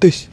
тысь